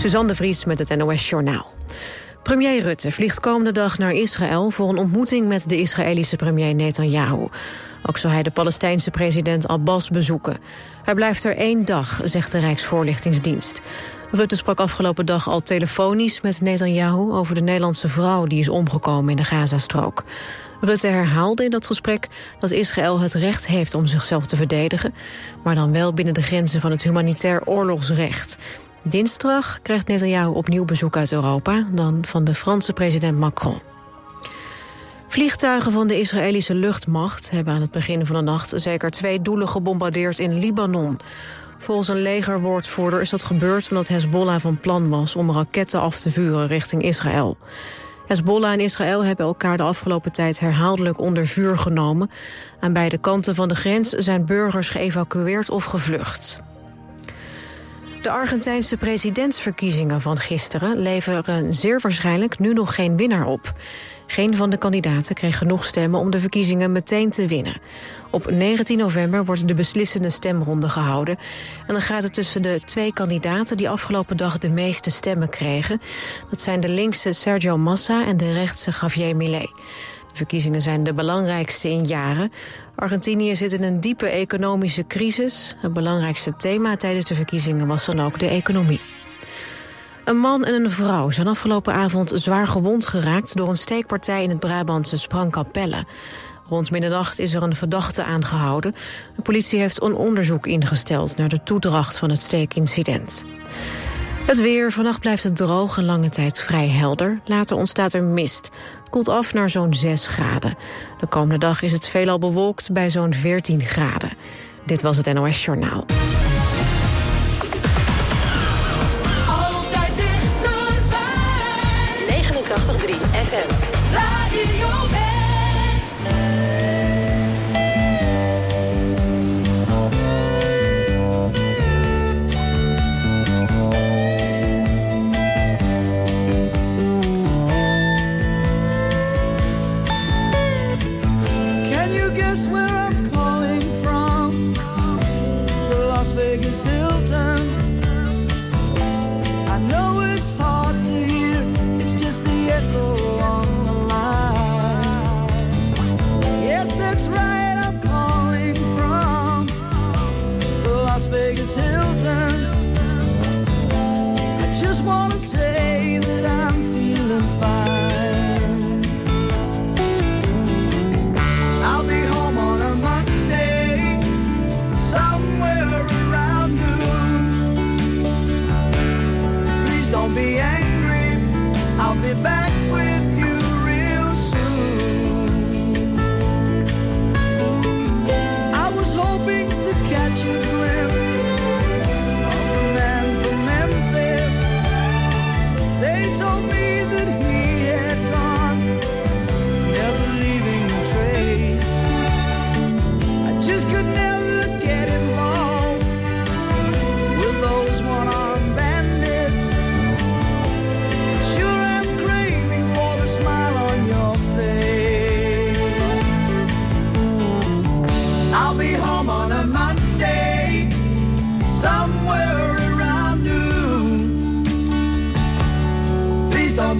Suzanne de Vries met het NOS Journaal. Premier Rutte vliegt komende dag naar Israël... voor een ontmoeting met de Israëlische premier Netanyahu. Ook zal hij de Palestijnse president Abbas bezoeken. Hij blijft er één dag, zegt de Rijksvoorlichtingsdienst. Rutte sprak afgelopen dag al telefonisch met Netanyahu... over de Nederlandse vrouw die is omgekomen in de Gazastrook. Rutte herhaalde in dat gesprek dat Israël het recht heeft om zichzelf te verdedigen... maar dan wel binnen de grenzen van het humanitair oorlogsrecht. Dinsdag krijgt Netanyahu opnieuw bezoek uit Europa... dan van de Franse president Macron. Vliegtuigen van de Israëlische luchtmacht hebben aan het begin van de nacht zeker twee doelen gebombardeerd in Libanon. Volgens een legerwoordvoerder is dat gebeurd omdat Hezbollah van plan was om raketten af te vuren richting Israël. Hezbollah en Israël hebben elkaar de afgelopen tijd herhaaldelijk onder vuur genomen. Aan beide kanten van de grens zijn burgers geëvacueerd of gevlucht. De Argentijnse presidentsverkiezingen van gisteren leveren zeer waarschijnlijk nu nog geen winnaar op. Geen van de kandidaten kreeg genoeg stemmen om de verkiezingen meteen te winnen. Op 19 november wordt de beslissende stemronde gehouden. En dan gaat het tussen de twee kandidaten die afgelopen dag de meeste stemmen kregen. Dat zijn de linkse Sergio Massa en de rechtse Javier Milei. De verkiezingen zijn de belangrijkste in jaren. Argentinië zit in een diepe economische crisis. Het belangrijkste thema tijdens de verkiezingen was dan ook de economie. Een man en een vrouw zijn afgelopen avond zwaar gewond geraakt... door een steekpartij in het Brabantse Sprangkapelle. Rond middernacht is er een verdachte aangehouden. De politie heeft een onderzoek ingesteld naar de toedracht van het steekincident. Het weer. Vannacht blijft het droog en lange tijd vrij helder. Later ontstaat er mist. Koelt af naar zo'n 6 graden. De komende dag is het veelal bewolkt bij zo'n 14 graden. Dit was het NOS Journaal.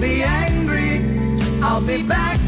Be angry. I'll be back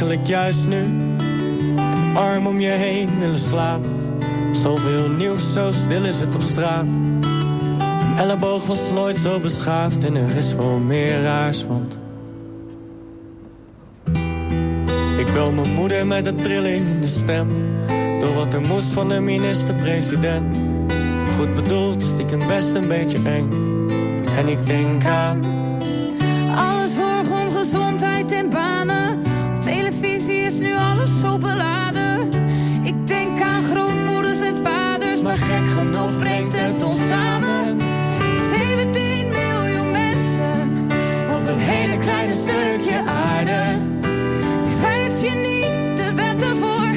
eigenlijk juist nu arm om je heen willen slapen. Zoveel nieuws, zo stil is het op straat. Een elleboog was nooit zo beschaafd en er is wel meer raars, want... Ik bel mijn moeder met een trilling in de stem. Door wat er moest van de minister-president. Goed bedoeld, stiekem best een beetje eng. En ik denk aan... Alle zorg om gezondheid en banen. Is nu alles zo beladen. Ik denk aan grootmoeders en vaders, maar gek genoeg brengt het ons samen. 17 miljoen mensen op dat hele kleine stukje aarde. Die schrijf je niet de wetten voor,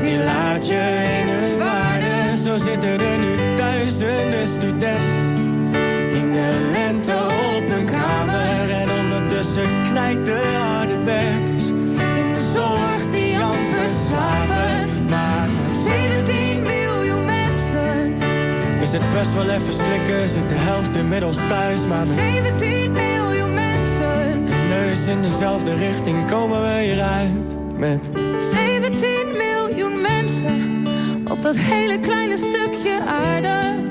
die laat je in hun waarde. Zo zitten er nu duizenden studenten in de lente op hun kamer. En ondertussen knijt is het best wel even slikken, zit de helft inmiddels thuis. Maar met 17 miljoen mensen. de neus in dezelfde richting komen we hieruit. Met 17 miljoen mensen. Op dat hele kleine stukje aarde.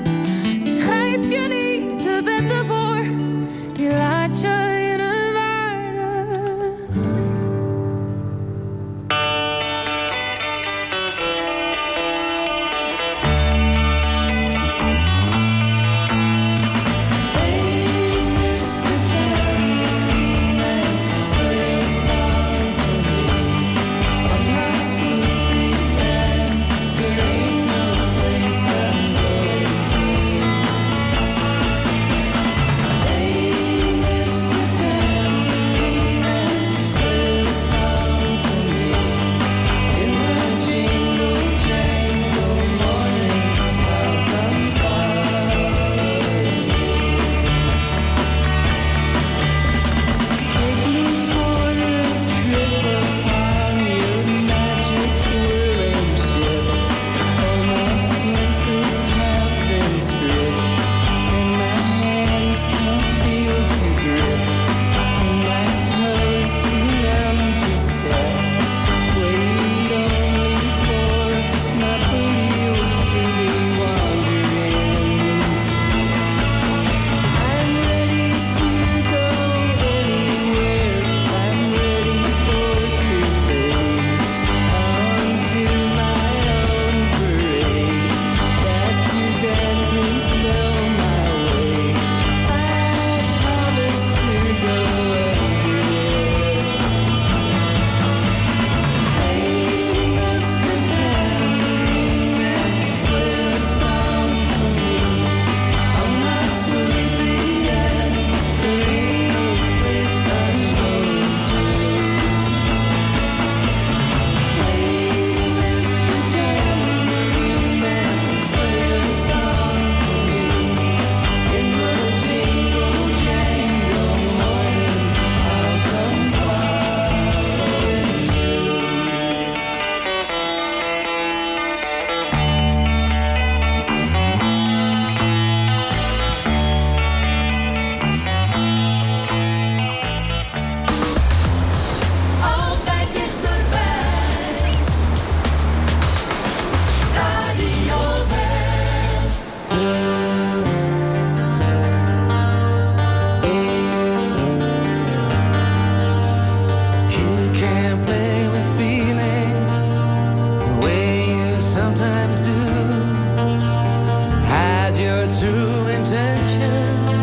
intentions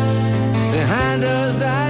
behind us. I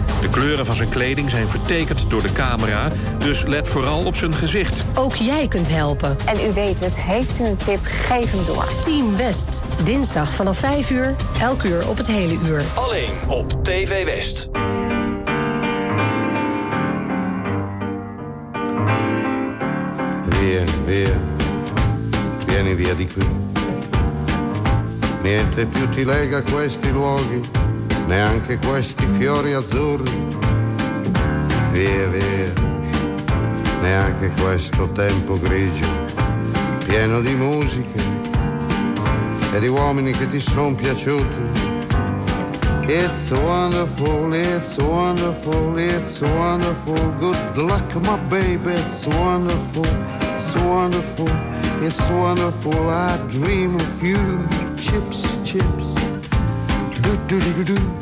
De kleuren van zijn kleding zijn vertekend door de camera, dus let vooral op zijn gezicht. Ook jij kunt helpen. En u weet het, heeft u een tip, geef hem door. Team West, dinsdag vanaf 5 uur, elk uur op het hele uur. Alleen op TV West. Via, via, vieni via di qui. Niente più ti lega questi luoghi, neanche questi fiori azzurri. Via, via, neanche questo tempo grigio, pieno di musiche e di uomini che ti sono piaciuti. It's wonderful, it's wonderful, it's wonderful. Good luck, my baby, it's wonderful, it's wonderful, it's wonderful. I dream of you, chips, chips. Do do do do do,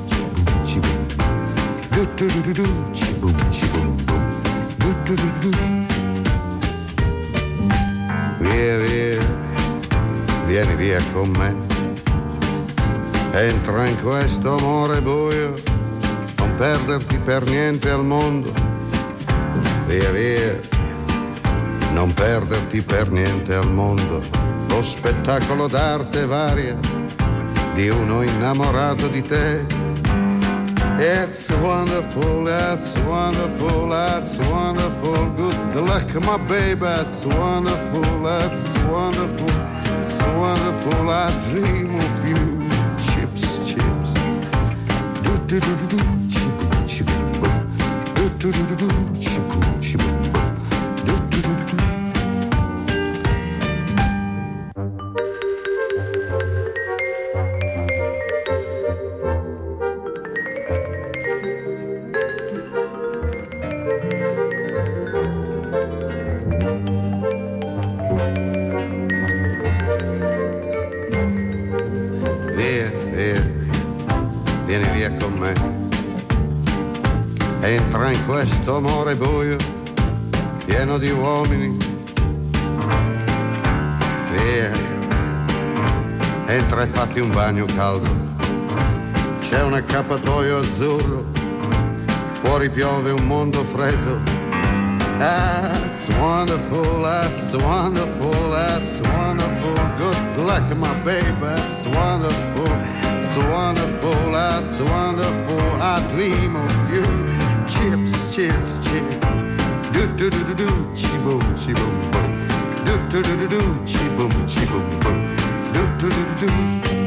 Via, via, vieni via con me. Entra in questo amore buio, non perderti per niente al mondo. Via via, non perderti per niente al mondo. Lo spettacolo d'arte varia di uno innamorato di te. It's wonderful, that's wonderful, that's wonderful. Good luck, my baby, that's wonderful, that's wonderful, it's wonderful. I dream of you chips, chips. Do do do do do, chiboom, boom. Do do do do chiboom, questo amore buio, pieno di uomini. Via, entra e fatti un bagno caldo. C'è un accappatoio azzurro, fuori piove un mondo freddo. That's wonderful, that's wonderful, that's wonderful. Good luck, my baby, that's wonderful, it's wonderful, that's wonderful. I dream of you. Chips, chips, chips. Do do do do do, chi boom, chi boom boom. Do do do do do, chi boom, chi boom boom. Do do do do do.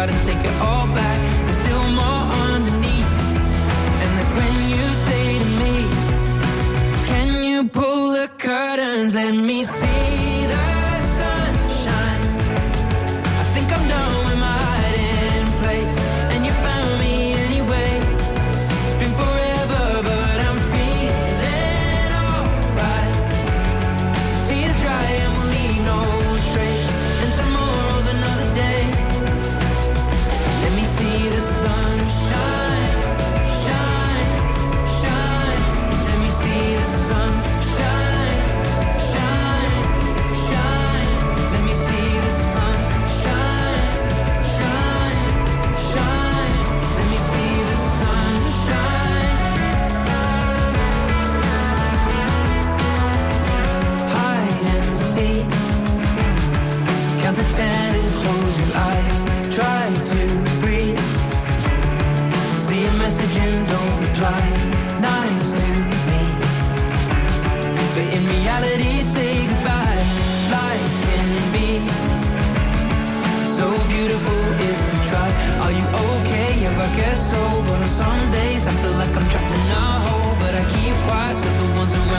Try to take it all back. There's still more underneath. And that's when you say to me, Can you pull the curtains? Let me see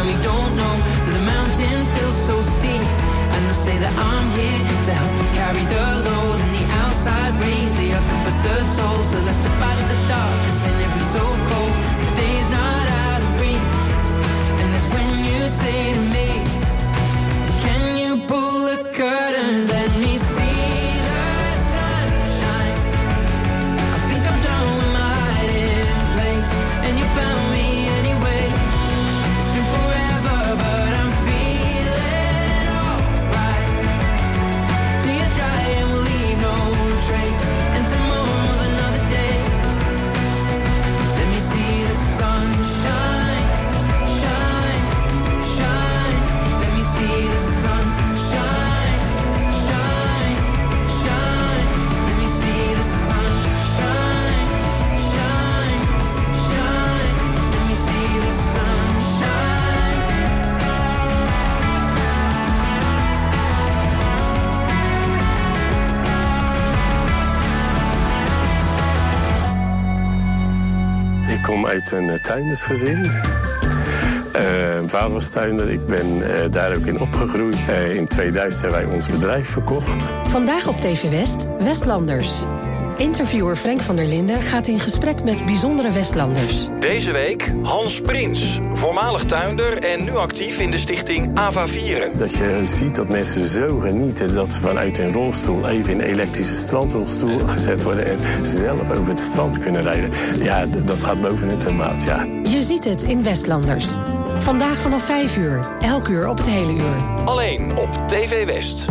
around me don't know that the mountain feels so steep. And I say that I'm here to help to carry the load. And the outside rays, they are for the soul. So let's step out of the dark, cause in it so cold. The day's not out of reach. And that's when you say to me, uit een eh, tuindersgezin. Eh, mijn vader was tuinder, ik ben eh, daar ook in opgegroeid. In 2000 hebben wij ons bedrijf verkocht. Vandaag op TV West, Westlanders. Interviewer Frank van der Linden gaat in gesprek met bijzondere Westlanders. Deze week Hans Prins, voormalig tuinder en nu actief in de stichting Ava Vieren. Dat je ziet dat mensen zo genieten dat ze vanuit een rolstoel even in een elektrische strandrolstoel gezet worden en zelf over het strand kunnen rijden. Ja, dat gaat boven het tomaat, ja. Je ziet het in Westlanders. Vandaag vanaf 5 uur, elk uur op het hele uur. Alleen op TV West.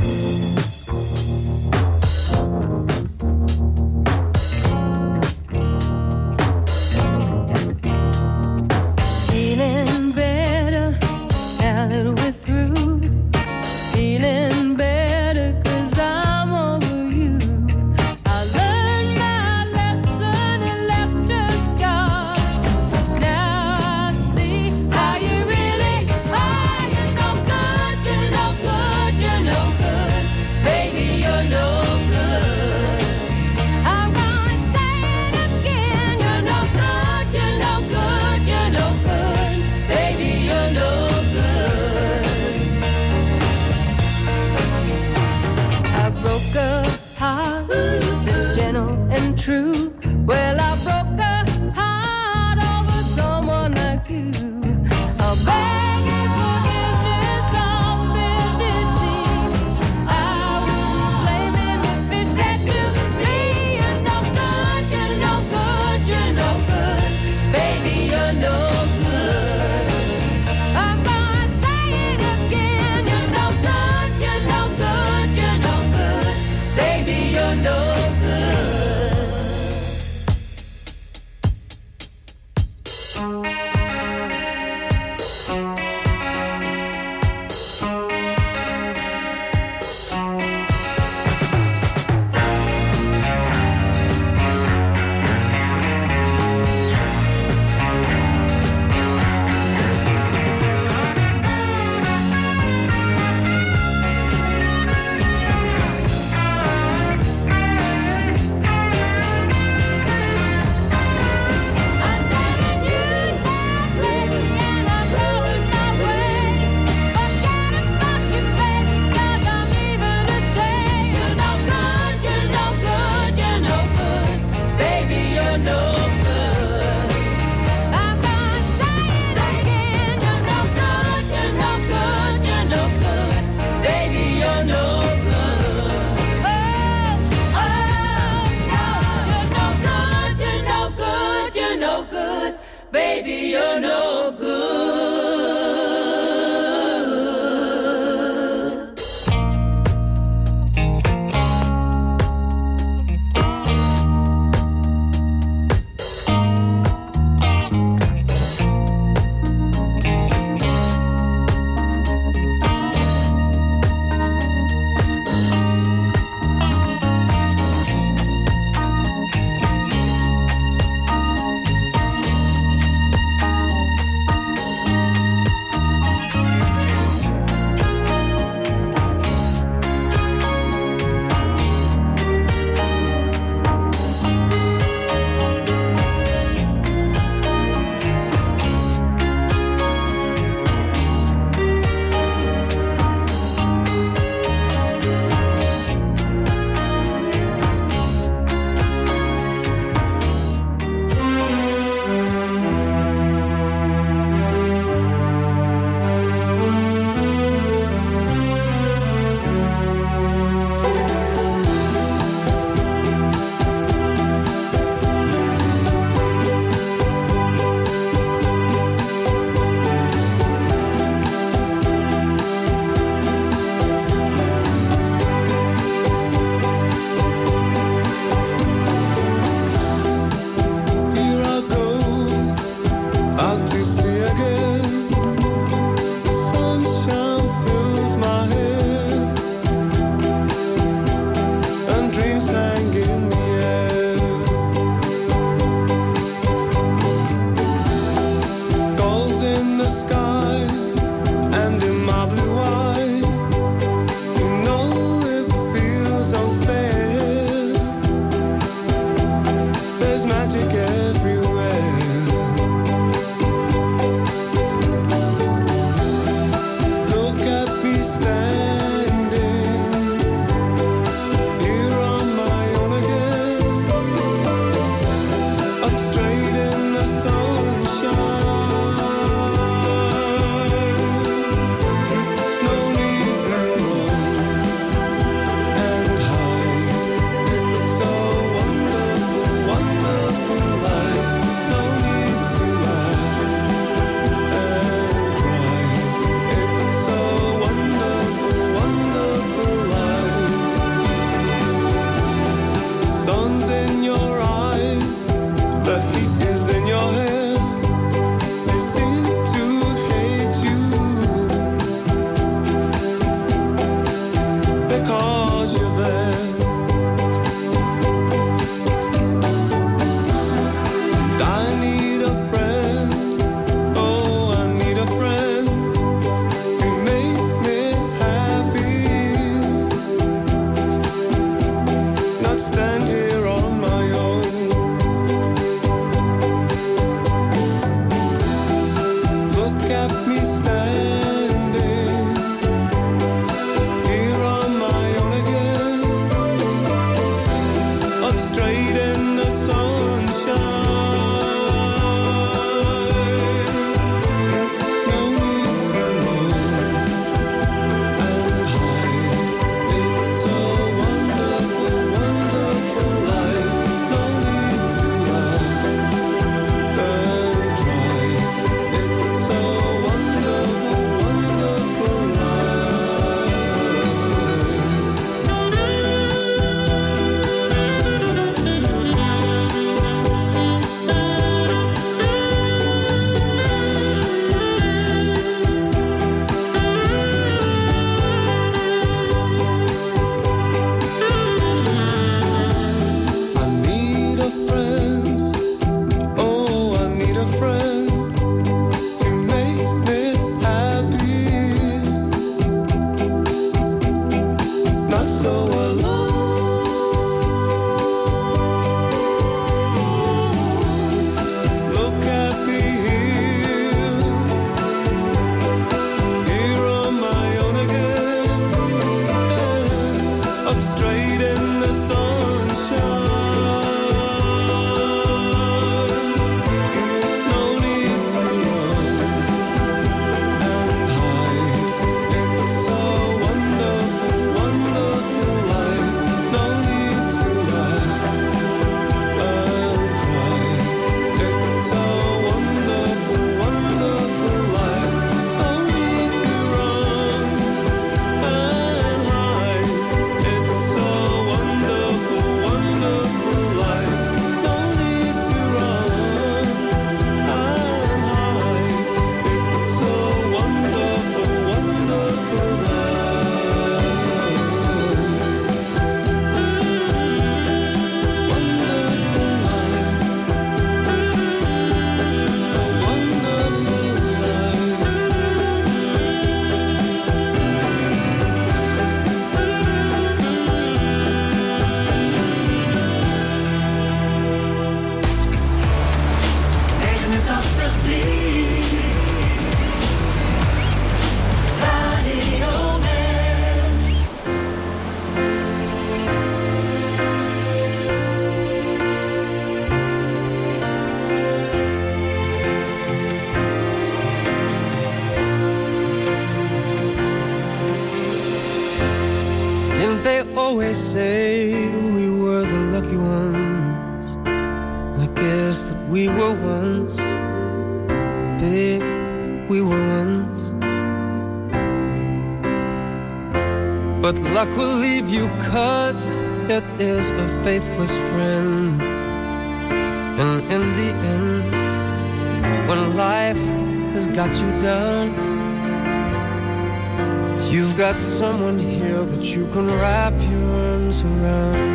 Someone here that you can wrap your arms around.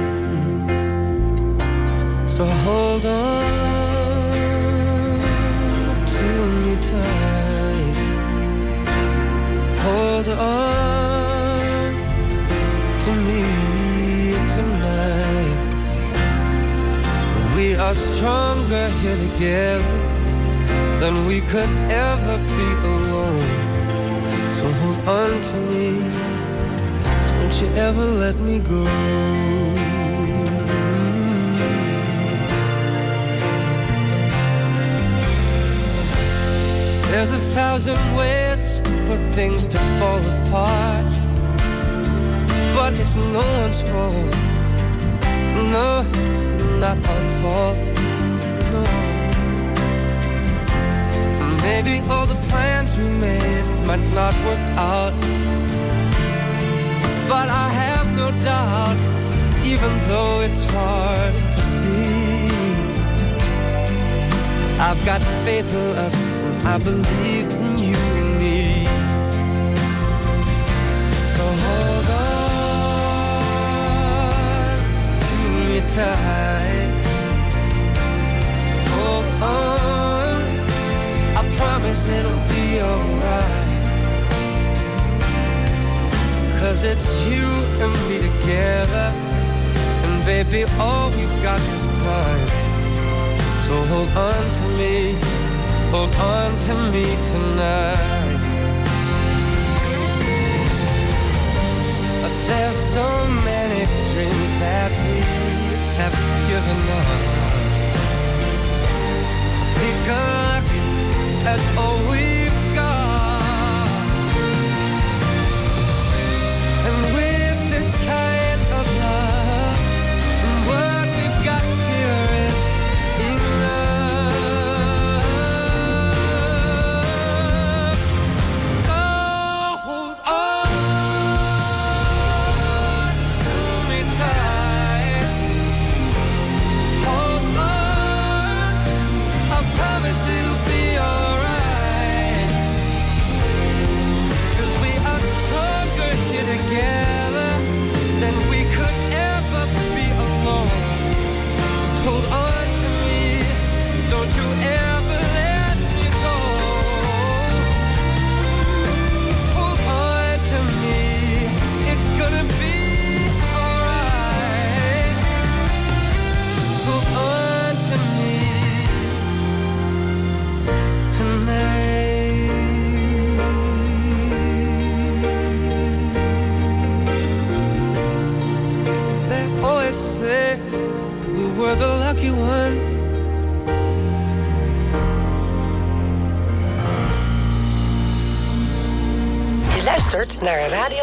So hold on to me tight. Hold on to me tonight. We are stronger here together than we could ever be alone. So hold on to me. Don't you ever let me go. Mm. There's a thousand ways for things to fall apart. But it's no one's fault. No, it's not our fault. Maybe all the plans we made might not work out. But I have no doubt, even though it's hard to see. I've got faith in us, I believe in you and me. So hold on to me tight. Hold on, promise it'll be alright. Cause it's you and me together. And baby, all we've got is time. So hold on to me, hold on to me tonight. But there's so many dreams that we have given up. Take a look as always naar Radio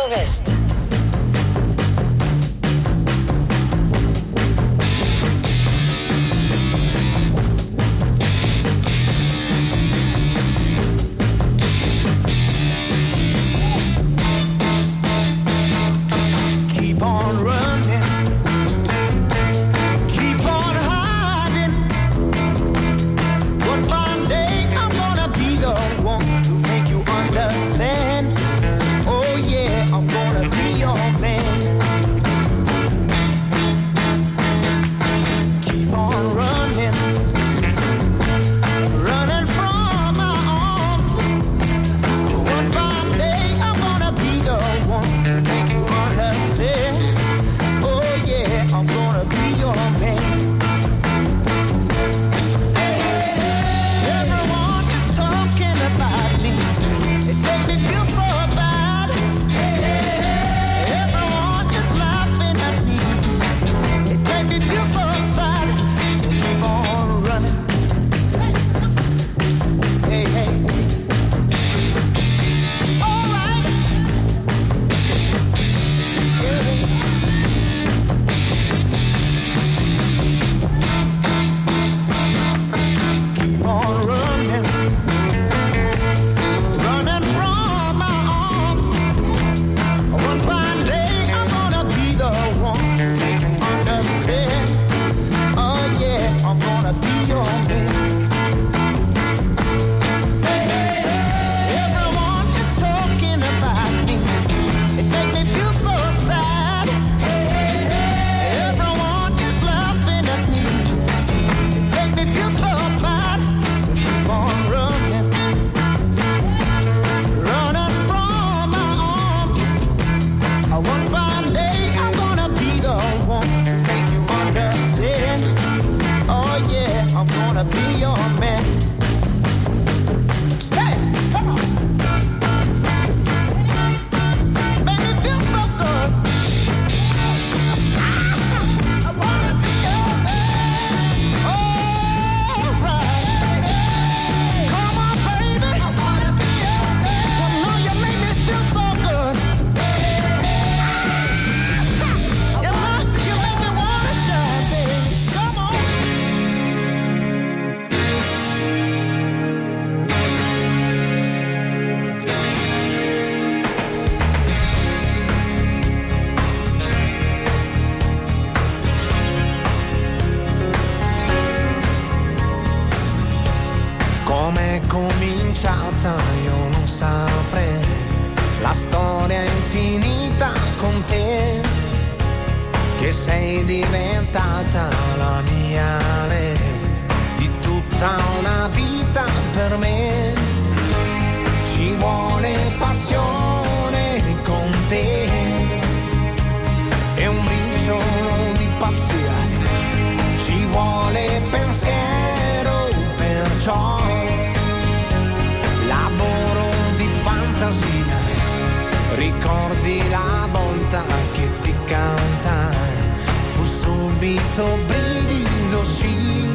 questo brivido sì.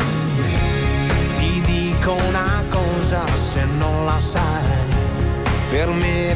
Ti dico una cosa se non la sai, per me